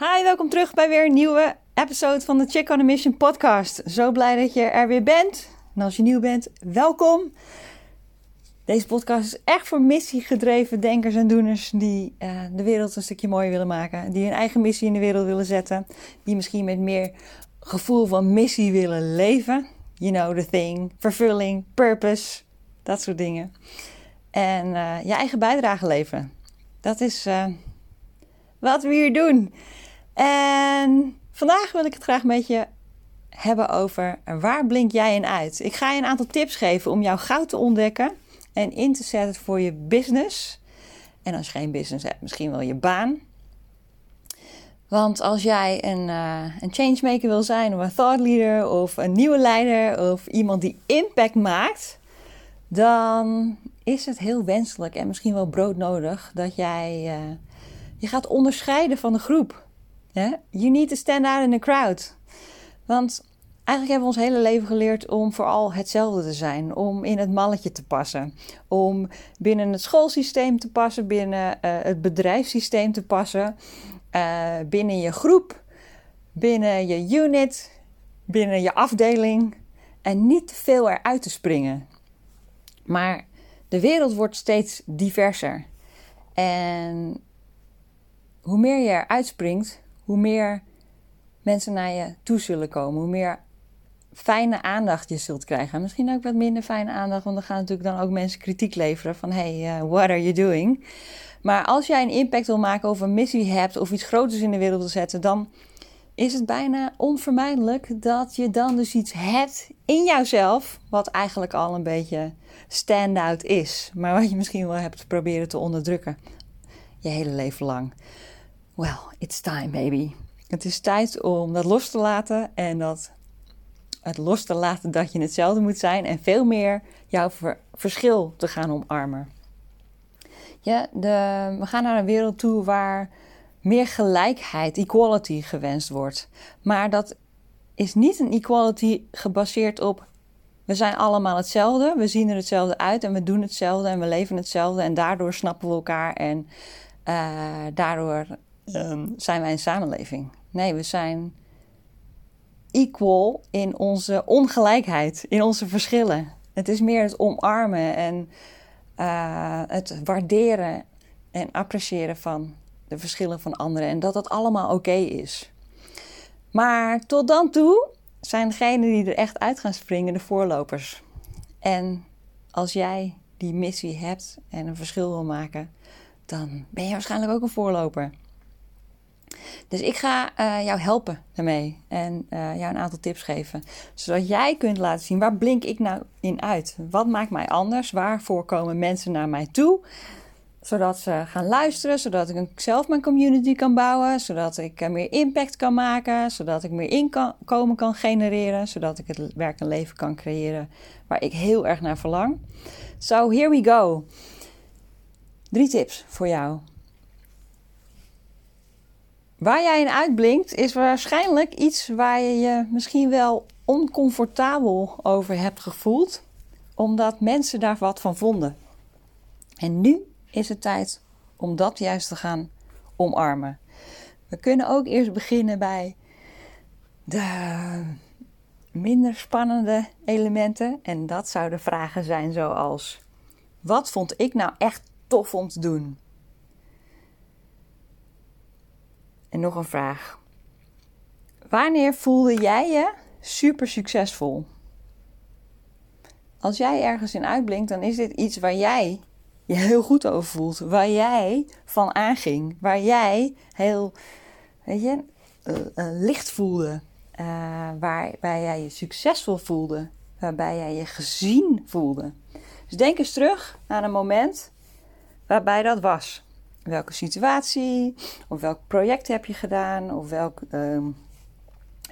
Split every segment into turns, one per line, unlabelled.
Hi, welkom terug bij weer een nieuwe episode van de Chick on a Mission podcast. Zo blij dat je er weer bent. En als je nieuw bent, welkom. Deze podcast is echt voor missiegedreven denkers en doeners die uh, de wereld een stukje mooier willen maken. Die hun eigen missie in de wereld willen zetten. Die misschien met meer gevoel van missie willen leven. You know the thing. Vervulling, purpose, dat soort dingen. En uh, je eigen bijdrage leveren. Dat is uh, wat we hier doen. En vandaag wil ik het graag met je hebben over waar blink jij in uit. Ik ga je een aantal tips geven om jouw goud te ontdekken en in te zetten voor je business. En als je geen business hebt, misschien wel je baan. Want als jij een, uh, een changemaker wil zijn, of een thought leader, of een nieuwe leider, of iemand die impact maakt, dan is het heel wenselijk en misschien wel broodnodig dat jij uh, je gaat onderscheiden van de groep. You need to stand out in the crowd. Want eigenlijk hebben we ons hele leven geleerd om vooral hetzelfde te zijn. Om in het malletje te passen. Om binnen het schoolsysteem te passen, binnen uh, het bedrijfssysteem te passen. Uh, binnen je groep, binnen je unit, binnen je afdeling. En niet te veel eruit te springen. Maar de wereld wordt steeds diverser. En hoe meer je eruit springt, hoe meer mensen naar je toe zullen komen. Hoe meer fijne aandacht je zult krijgen. Misschien ook wat minder fijne aandacht, want dan gaan natuurlijk dan ook mensen kritiek leveren van hey, uh, what are you doing? Maar als jij een impact wil maken of een missie hebt of iets groters in de wereld wil zetten, dan is het bijna onvermijdelijk dat je dan dus iets hebt in jouzelf, wat eigenlijk al een beetje stand-out is, maar wat je misschien wel hebt proberen te onderdrukken je hele leven lang. Well, it's time, baby. Het is tijd om dat los te laten en dat het los te laten dat je hetzelfde moet zijn en veel meer jouw verschil te gaan omarmen. Ja, de, we gaan naar een wereld toe waar meer gelijkheid, equality gewenst wordt. Maar dat is niet een equality gebaseerd op we zijn allemaal hetzelfde, we zien er hetzelfde uit en we doen hetzelfde en we leven hetzelfde en daardoor snappen we elkaar en uh, daardoor um, zijn wij een samenleving. Nee, we zijn equal in onze ongelijkheid, in onze verschillen. Het is meer het omarmen en uh, het waarderen en appreciëren van de verschillen van anderen en dat dat allemaal oké is. Maar tot dan toe zijn degenen die er echt uit gaan springen de voorlopers. En als jij die missie hebt en een verschil wil maken, dan ben je waarschijnlijk ook een voorloper. Dus ik ga uh, jou helpen daarmee en uh, jou een aantal tips geven. Zodat jij kunt laten zien waar blink ik nou in uit? Wat maakt mij anders? Waarvoor komen mensen naar mij toe? Zodat ze gaan luisteren, zodat ik zelf mijn community kan bouwen, zodat ik uh, meer impact kan maken, zodat ik meer inkomen kan genereren, zodat ik het werk en leven kan creëren waar ik heel erg naar verlang. So here we go. Drie tips voor jou. Waar jij in uitblinkt is waarschijnlijk iets waar je je misschien wel oncomfortabel over hebt gevoeld, omdat mensen daar wat van vonden. En nu is het tijd om dat juist te gaan omarmen. We kunnen ook eerst beginnen bij de minder spannende elementen. En dat zouden vragen zijn zoals: wat vond ik nou echt tof om te doen? En nog een vraag. Wanneer voelde jij je super succesvol? Als jij ergens in uitblinkt, dan is dit iets waar jij je heel goed over voelt. Waar jij van aanging. Waar jij heel weet je, uh, uh, licht voelde. Uh, waar, waar jij je succesvol voelde. Waarbij jij je gezien voelde. Dus denk eens terug aan een moment waarbij dat was welke situatie, of welk project heb je gedaan, of welk um,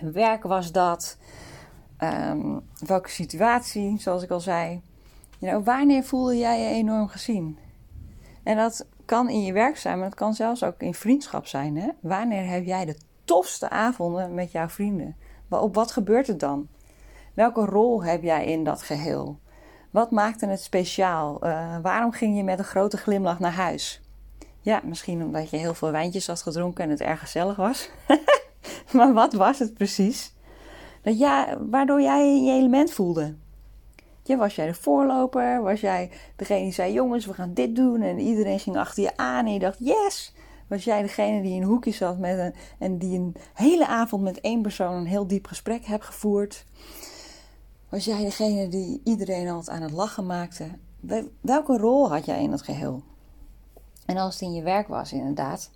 werk was dat, um, welke situatie, zoals ik al zei. You wanneer voelde jij je enorm gezien? En dat kan in je werk zijn, maar het kan zelfs ook in vriendschap zijn. Hè? Wanneer heb jij de tofste avonden met jouw vrienden? Op wat gebeurt er dan? Welke rol heb jij in dat geheel? Wat maakte het speciaal? Uh, waarom ging je met een grote glimlach naar huis? Ja, misschien omdat je heel veel wijntjes had gedronken en het erg gezellig was. maar wat was het precies? Dat ja, waardoor jij je element voelde. Was jij de voorloper? Was jij degene die zei: Jongens, we gaan dit doen? En iedereen ging achter je aan en je dacht: Yes! Was jij degene die in een hoekje zat met een, en die een hele avond met één persoon een heel diep gesprek hebt gevoerd? Was jij degene die iedereen altijd aan het lachen maakte? Welke rol had jij in het geheel? En als het in je werk was, inderdaad,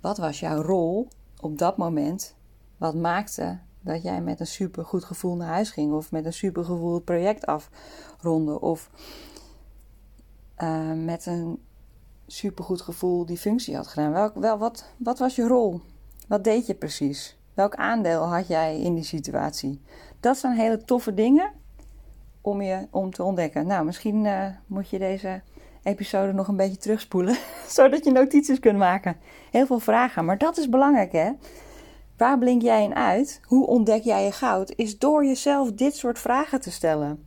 wat was jouw rol op dat moment? Wat maakte dat jij met een super goed gevoel naar huis ging, of met een super gevoel het project afronde, of uh, met een supergoed gevoel die functie had gedaan? Welk, wel, wat, wat was je rol? Wat deed je precies? Welk aandeel had jij in die situatie? Dat zijn hele toffe dingen om, je, om te ontdekken. Nou, misschien uh, moet je deze episode nog een beetje terugspoelen, zodat je notities kunt maken. Heel veel vragen, maar dat is belangrijk hè. Waar blink jij in uit? Hoe ontdek jij je goud? Is door jezelf dit soort vragen te stellen.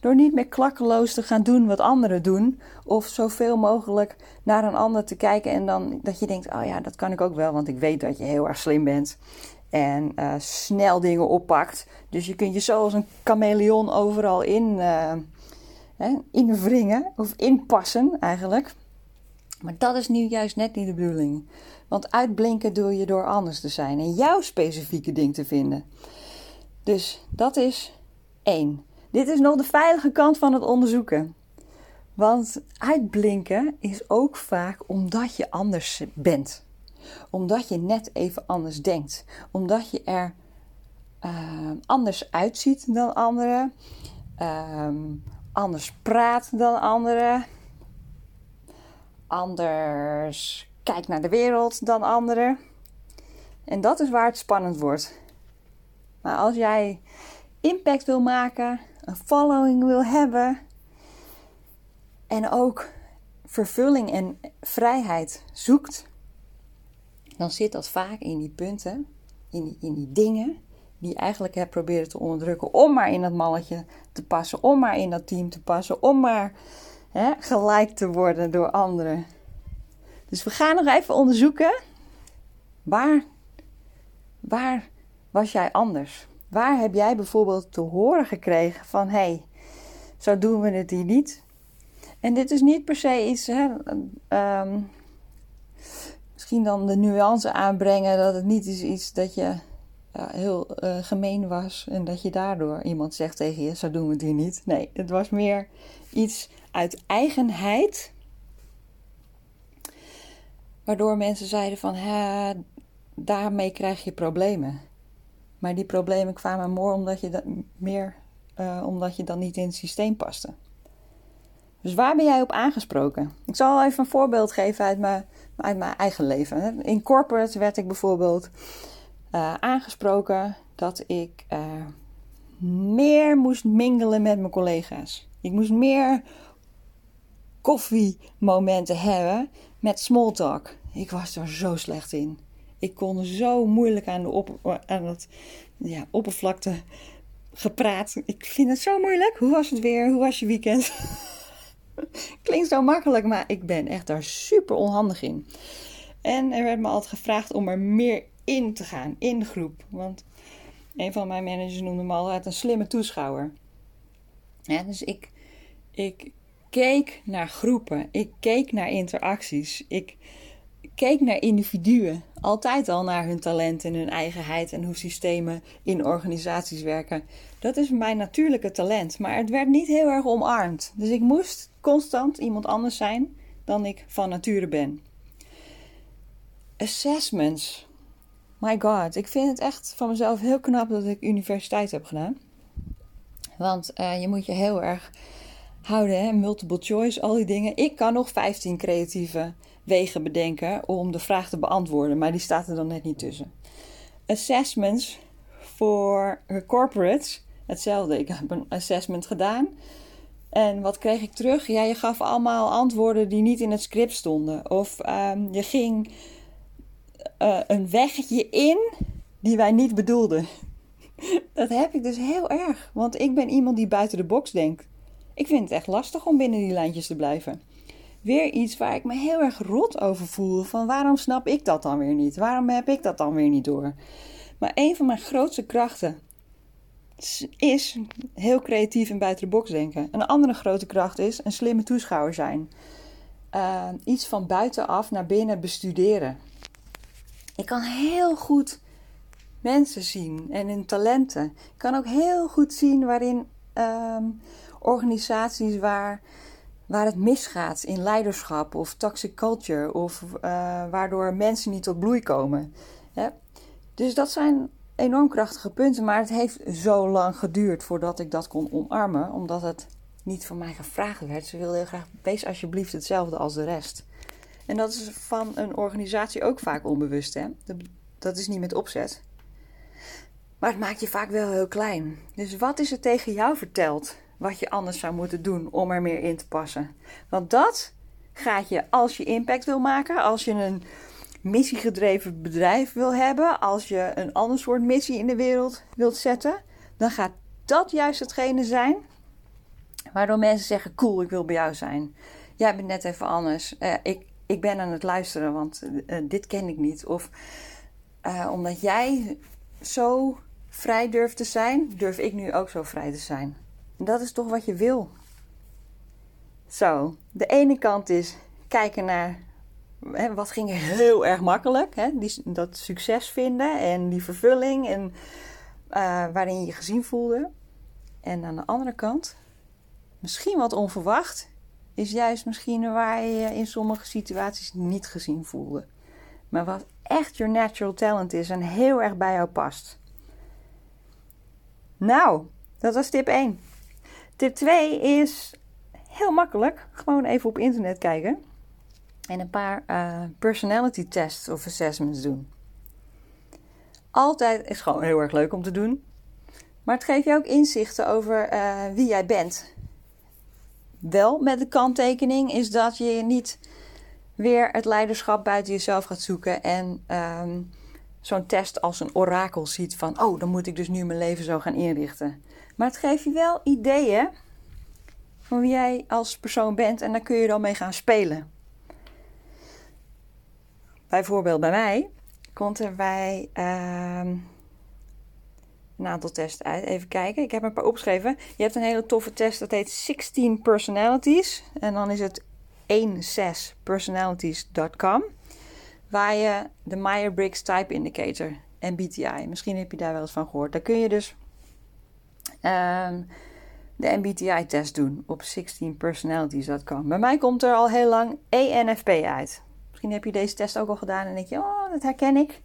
Door niet meer klakkeloos te gaan doen wat anderen doen. Of zoveel mogelijk naar een ander te kijken en dan dat je denkt: oh ja, dat kan ik ook wel, want ik weet dat je heel erg slim bent. En uh, snel dingen oppakt. Dus je kunt je zo als een chameleon overal in, uh, hè, invringen of inpassen eigenlijk. Maar dat is nu juist net niet de bedoeling. Want uitblinken doe je door anders te zijn en jouw specifieke ding te vinden. Dus dat is één. Dit is nog de veilige kant van het onderzoeken. Want uitblinken is ook vaak omdat je anders bent. Omdat je net even anders denkt. Omdat je er uh, anders uitziet dan anderen. Uh, anders praat dan anderen. Anders kijkt naar de wereld dan anderen. En dat is waar het spannend wordt. Maar als jij impact wil maken, een following wil hebben en ook vervulling en vrijheid zoekt, dan zit dat vaak in die punten, in die, in die dingen die eigenlijk hebt proberen te onderdrukken om maar in dat malletje te passen, om maar in dat team te passen, om maar hè, gelijk te worden door anderen. Dus we gaan nog even onderzoeken waar, waar was jij anders? Waar heb jij bijvoorbeeld te horen gekregen van hé, hey, zo doen we het hier niet? En dit is niet per se iets, hè, ehm, misschien dan de nuance aanbrengen dat het niet is iets dat je ja, heel uh, gemeen was en dat je daardoor iemand zegt tegen je, zo doen we het hier niet. Nee, het was meer iets uit eigenheid, waardoor mensen zeiden van, hè, daarmee krijg je problemen. Maar die problemen kwamen meer omdat je, dat, meer, uh, omdat je dan niet in het systeem paste. Dus waar ben jij op aangesproken? Ik zal even een voorbeeld geven uit mijn, uit mijn eigen leven. In corporate werd ik bijvoorbeeld uh, aangesproken dat ik uh, meer moest mingelen met mijn collega's. Ik moest meer koffiemomenten hebben met small talk. Ik was er zo slecht in. Ik kon zo moeilijk aan, de op, het ja, oppervlakte gepraat. Ik vind het zo moeilijk. Hoe was het weer? Hoe was je weekend? Klinkt zo makkelijk, maar ik ben echt daar super onhandig in. En er werd me altijd gevraagd om er meer in te gaan, in de groep. Want een van mijn managers noemde me altijd een slimme toeschouwer. Dus ik, ik keek naar groepen, ik keek naar interacties, ik keek naar individuen. Altijd al naar hun talent en hun eigenheid en hoe systemen in organisaties werken. Dat is mijn natuurlijke talent, maar het werd niet heel erg omarmd. Dus ik moest constant iemand anders zijn dan ik van nature ben. Assessments. My god, ik vind het echt van mezelf heel knap dat ik universiteit heb gedaan. Want uh, je moet je heel erg houden, hè? multiple choice, al die dingen. Ik kan nog 15 creatieve wegen bedenken om de vraag te beantwoorden, maar die staat er dan net niet tussen. Assessments voor corporates, hetzelfde. Ik heb een assessment gedaan. En wat kreeg ik terug? Ja, je gaf allemaal antwoorden die niet in het script stonden. Of um, je ging uh, een weggetje in die wij niet bedoelden. Dat heb ik dus heel erg, want ik ben iemand die buiten de box denkt. Ik vind het echt lastig om binnen die lijntjes te blijven. weer iets waar ik me heel erg rot over voel. Van waarom snap ik dat dan weer niet? Waarom heb ik dat dan weer niet door? Maar een van mijn grootste krachten is heel creatief en buiten de box denken. Een andere grote kracht is een slimme toeschouwer zijn. Uh, iets van buitenaf naar binnen bestuderen. Ik kan heel goed mensen zien en hun talenten. Ik kan ook heel goed zien waarin um, organisaties waar, waar het misgaat in leiderschap of toxic culture of uh, waardoor mensen niet tot bloei komen. Dus dat zijn enorm krachtige punten, maar het heeft zo lang geduurd voordat ik dat kon omarmen, omdat het niet van mij gevraagd werd. Ze wilde heel graag, wees alsjeblieft hetzelfde als de rest. En dat is van een organisatie ook vaak onbewust, hè? Dat is niet met opzet. Maar het maakt je vaak wel heel klein. Dus wat is er tegen jou verteld wat je anders zou moeten doen om er meer in te passen? Want dat gaat je, als je impact wil maken, als je een missiegedreven bedrijf wil hebben, als je een ander soort missie in de wereld wilt zetten, dan gaat dat juist hetgene zijn waardoor mensen zeggen: Cool, ik wil bij jou zijn. Jij bent net even anders. Uh, ik, ik ben aan het luisteren, want uh, dit ken ik niet. Of uh, omdat jij zo vrij durft te zijn, durf ik nu ook zo vrij te zijn. En dat is toch wat je wil. Zo, de ene kant is kijken naar hè, wat ging heel erg makkelijk. Hè? Die, dat succes vinden en die vervulling en waarin je je gezien voelde. En aan de andere kant, misschien wat onverwacht, is juist misschien waar je je in sommige situaties niet gezien voelde. Maar wat echt your natural talent is en heel erg bij jou past. Nou, dat was tip 1. Tip 2 is heel makkelijk. Gewoon even op internet kijken. En een paar uh, personality tests of assessments doen. Altijd is gewoon heel erg leuk om te doen. Maar het geeft je ook inzichten over uh, wie jij bent. Wel met de kanttekening is dat je niet weer het leiderschap buiten jezelf gaat zoeken en um, zo'n test als een orakel ziet van, oh, dan moet ik dus nu mijn leven zo gaan inrichten. Maar het geeft je wel ideeën van wie jij als persoon bent en daar kun je dan mee gaan spelen. Bijvoorbeeld bij mij komt er bij uh, een aantal tests uit. Even kijken, ik heb een paar opgeschreven. Je hebt een hele toffe test, dat heet 16 Personalities. En dan is het 16personalities.com waar je de Myers-Briggs Type Indicator, MBTI, misschien heb je daar wel eens van gehoord. Daar kun je dus um, de MBTI-test doen op 16personalities.com. Bij mij komt er al heel lang ENFP uit. Misschien heb je deze test ook al gedaan en denk je, oh, dat herken ik.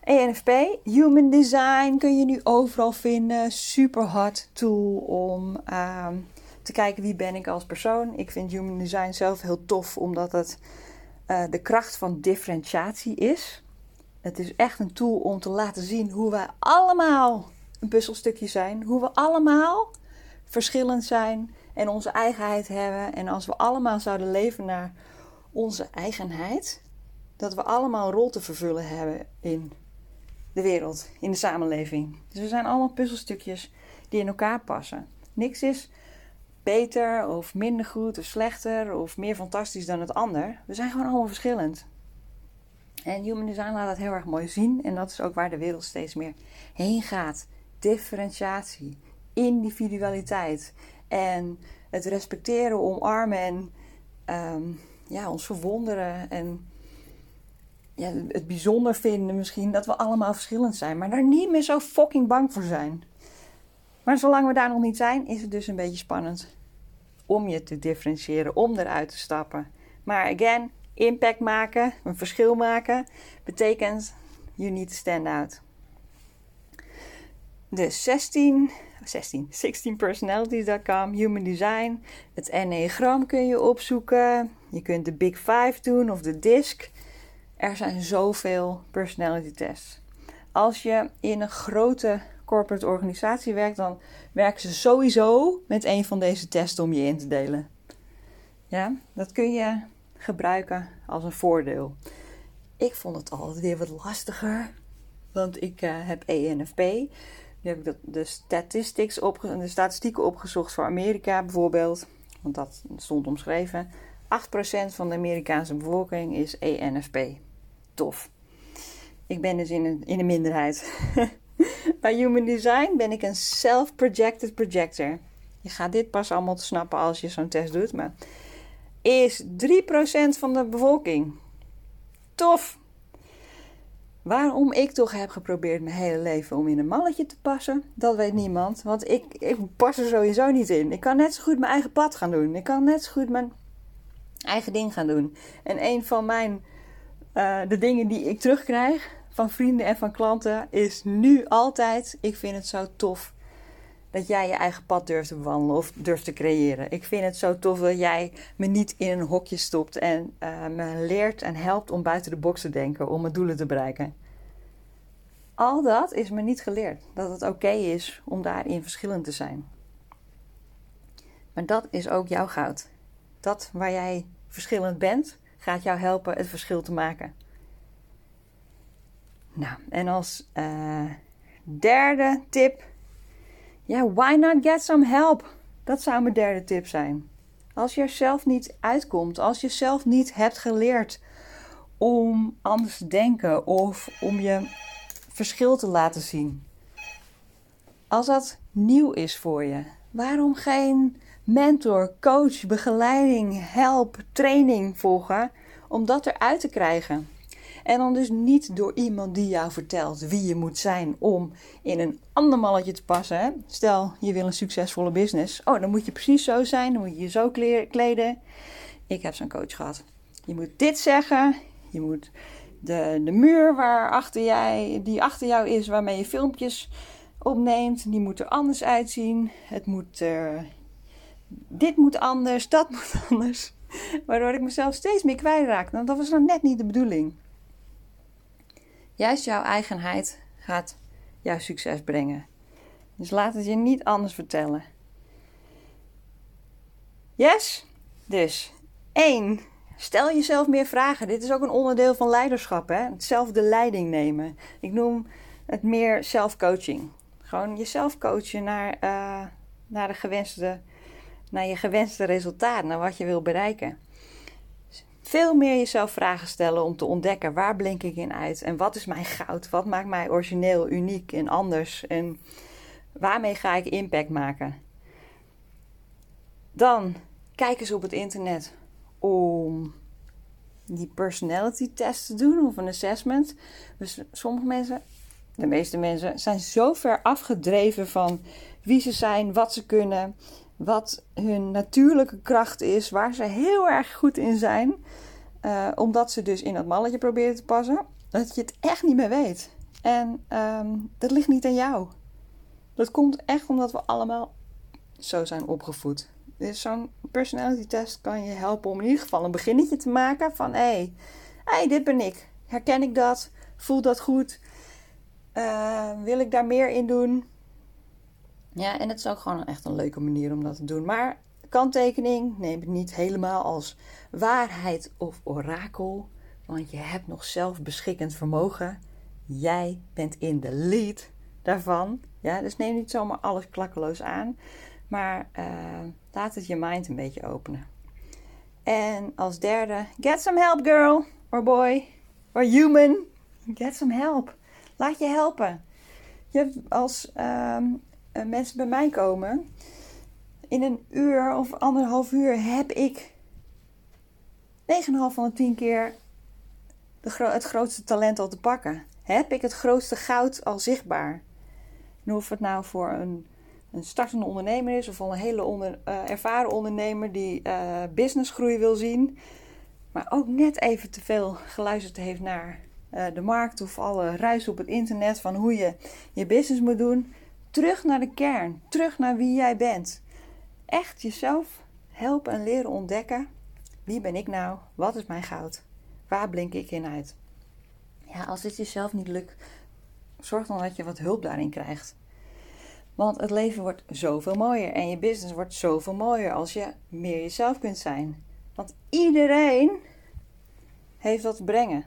ENFP, Human Design, kun je nu overal vinden. Super hard tool om um, te kijken wie ben ik als persoon. Ik vind Human Design zelf heel tof, omdat het uh, de kracht van differentiatie is. Het is echt een tool om te laten zien hoe wij allemaal een puzzelstukje zijn. Hoe we allemaal verschillend zijn en onze eigenheid hebben. En als we allemaal zouden leven naar onze eigenheid, dat we allemaal een rol te vervullen hebben in de wereld, in de samenleving. Dus we zijn allemaal puzzelstukjes die in elkaar passen. Niks is beter of minder goed of slechter of meer fantastisch dan het ander. We zijn gewoon allemaal verschillend. En Human Design laat dat heel erg mooi zien. En dat is ook waar de wereld steeds meer heen gaat. Differentiatie, individualiteit en het respecteren, omarmen en um, ja, ons verwonderen en ja, het bijzonder vinden misschien dat we allemaal verschillend zijn, maar daar niet meer zo fucking bang voor zijn. Maar zolang we daar nog niet zijn, is het dus een beetje spannend om je te differentiëren, om eruit te stappen. Maar again, impact maken, een verschil maken, betekent you need to stand out. Dus 16, 16, 16personalities.com, human design, het enneagram kun je opzoeken. Je kunt de Big Five doen of de DISC. Er zijn zoveel personality tests. Als je in een grote corporate organisatie werkt, dan werken ze sowieso met een van deze tests om je in te delen. Ja, dat kun je gebruiken als een voordeel. Ik vond het altijd weer wat lastiger, want ik uh, heb ENFP. Nu heb ik de, de, statistics de statistieken opgezocht voor Amerika bijvoorbeeld, want dat stond omschreven. van de Amerikaanse bevolking is ENFP. Tof. Ik ben dus in een, in een minderheid. Bij Human Design ben ik een self-projected projector. Je gaat dit pas allemaal te snappen als je zo'n test doet. Maar is 3% van de bevolking. Tof. Waarom ik toch heb geprobeerd mijn hele leven om in een malletje te passen, dat weet niemand. Want ik, ik pas er sowieso niet in. Ik kan net zo goed mijn eigen pad gaan doen. Ik kan net zo goed mijn eigen ding gaan doen. En een van mijn, uh, de dingen die ik terugkrijg van vrienden en van klanten is nu altijd: ik vind het zo tof dat jij je eigen pad durft te bewandelen of durft te creëren. Ik vind het zo tof dat jij me niet in een hokje stopt en uh, me leert en helpt om buiten de box te denken, om mijn doelen te bereiken. Al dat is me niet geleerd. Dat het oké is om daarin verschillend te zijn. Maar dat is ook jouw goud. Dat waar jij verschillend bent, gaat jou helpen het verschil te maken. Nou, en als uh, derde tip ja, why not get some help? Dat zou mijn derde tip zijn. Als je er zelf niet uitkomt, als je zelf niet hebt geleerd om anders te denken of om je verschil te laten zien. Als dat nieuw is voor je, waarom geen mentor, coach, begeleiding, help, training volgen om dat eruit te krijgen? En dan dus niet door iemand die jou vertelt wie je moet zijn om in een ander malletje te passen. Stel, je wil een succesvolle business. Oh, dan moet je precies zo zijn. Dan moet je je zo kleden. Ik heb zo'n coach gehad. Je moet dit zeggen. Je moet de, de muur waar achter jij, die achter jou is, waarmee je filmpjes opneemt, die moet er anders uitzien. Het moet er, dit moet anders, dat moet anders. Waardoor ik mezelf steeds meer kwijtraak. Nou, dat was dan net niet de bedoeling. Juist jouw eigenheid gaat jouw succes brengen. Dus laat het je niet anders vertellen. Yes? Dus 1. Stel jezelf meer vragen. Dit is ook een onderdeel van leiderschap. Hè? De leiding nemen. Ik noem het meer zelfcoaching. Gewoon jezelf coachen naar, uh, naar, de gewenste, naar je gewenste resultaat. Naar wat je wil bereiken veel meer jezelf vragen stellen om te ontdekken waar blink ik in uit en wat is mijn goud, wat maakt mij origineel, uniek en anders en waarmee ga ik impact maken. Dan kijk eens op het internet om die personality test te doen of een assessment. Dus sommige mensen, de meeste mensen, zijn zo ver afgedreven van wie ze zijn, wat ze kunnen, wat hun natuurlijke kracht is, waar ze heel erg goed in zijn. Uh, omdat ze dus in dat malletje proberen te passen, dat je het echt niet meer weet. En um, dat ligt niet aan jou. Dat komt echt omdat we allemaal zo zijn opgevoed. Dus zo'n personality test kan je helpen om in ieder geval een beginnetje te maken van hé, hey, hey, dit ben ik. Herken ik dat? Voel dat goed? Uh, wil ik daar meer in doen? Ja, en het is ook gewoon echt een leuke manier om dat te doen. Maar kanttekening, neem het niet helemaal als waarheid of orakel, want je hebt nog zelfbeschikkend vermogen. Jij bent in de lead daarvan. Ja, dus neem niet zomaar alles klakkeloos aan, maar uh, laat het je mind een beetje openen. En als derde, get some help, girl or boy or human. Get some help. Laat je helpen. Je, als um, mensen bij mij komen, in een uur of anderhalf uur heb ik 9,5 van de 10 keer de het grootste talent al te pakken. Heb ik het grootste goud al zichtbaar? En of het nou voor een, een startende ondernemer is of al een hele uh, ervaren ondernemer die uh, businessgroei wil zien, maar ook net even te veel geluisterd heeft naar de markt of alle ruis op het internet van hoe je je business moet doen. Terug naar de kern, terug naar wie jij bent echt jezelf helpen en leren ontdekken. Wie ben ik nou? Wat is mijn goud? Waar blink ik in uit? Ja, als dit jezelf niet lukt, zorg dan dat je wat hulp daarin krijgt. Want het leven wordt zoveel mooier en je business wordt zoveel mooier als je meer jezelf kunt zijn. Want iedereen heeft wat te brengen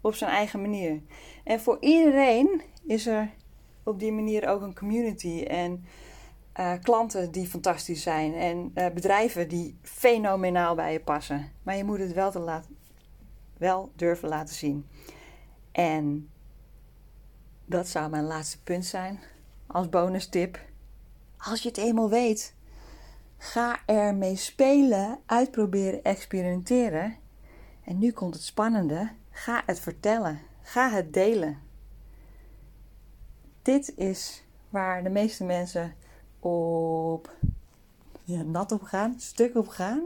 op zijn eigen manier. En voor iedereen is er op die manier ook een community en uh, klanten die fantastisch zijn en uh, bedrijven die fenomenaal bij je passen. Maar je moet het wel, te laten, wel durven laten zien. En dat zou mijn laatste punt zijn als bonus tip. Als je het eenmaal weet, ga ermee spelen, uitproberen, experimenteren. En nu komt het spannende. Ga het vertellen. Ga het delen. Dit is waar de meeste mensen op ja, nat op gaan, stuk op gaan.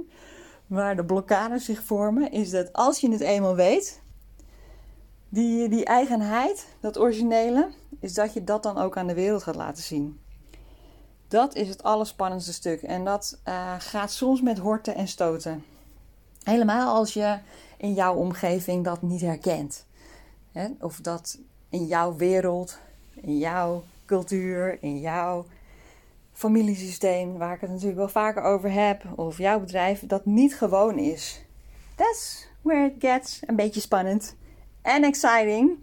Waar de blokkades zich vormen, is dat als je het eenmaal weet, die, die eigenheid, dat originele, is dat je dat dan ook aan de wereld gaat laten zien. Dat is het allerspannendste stuk. En dat uh, gaat soms met horten en stoten. Helemaal als je in jouw omgeving dat niet herkent. Hè? Of dat in jouw wereld, in jouw cultuur, in jouw familiesysteem, waar ik het natuurlijk wel vaker over heb, of jouw bedrijf, dat niet gewoon is. That's where it gets een beetje spannend en exciting.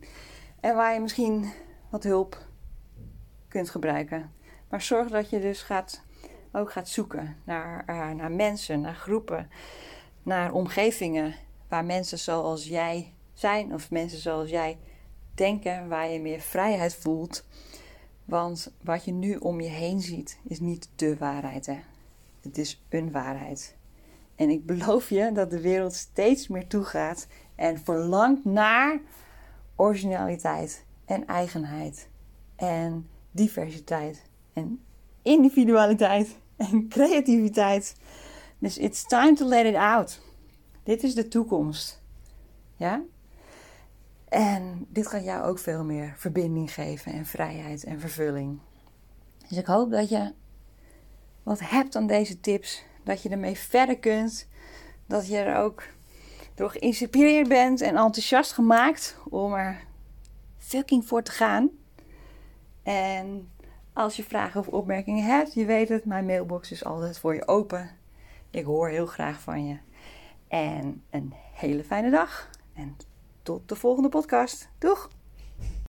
En waar je misschien wat hulp kunt gebruiken. Maar zorg dat je dus gaat, ook gaat zoeken naar, uh, naar mensen, naar groepen, naar omgevingen waar mensen zoals jij zijn of mensen zoals jij denken, waar je meer vrijheid voelt. Want wat je nu om je heen ziet, is niet de waarheid. Hè? Het is een waarheid. En ik beloof je dat de wereld steeds meer toegaat en verlangt naar originaliteit en eigenheid en diversiteit en individualiteit en creativiteit. Dus it's time to let it out. Dit is de toekomst. Ja? En dit gaat jou ook veel meer verbinding geven en vrijheid en vervulling. Dus ik hoop dat je wat hebt aan deze tips. Dat je ermee verder kunt. Dat je er ook door geïnspireerd bent en enthousiast gemaakt om er fucking voor te gaan. En als je vragen of opmerkingen hebt, je weet het, mijn mailbox is altijd voor je open. Ik hoor heel graag van je. En een hele fijne dag. En tot de volgende podcast. Doeg!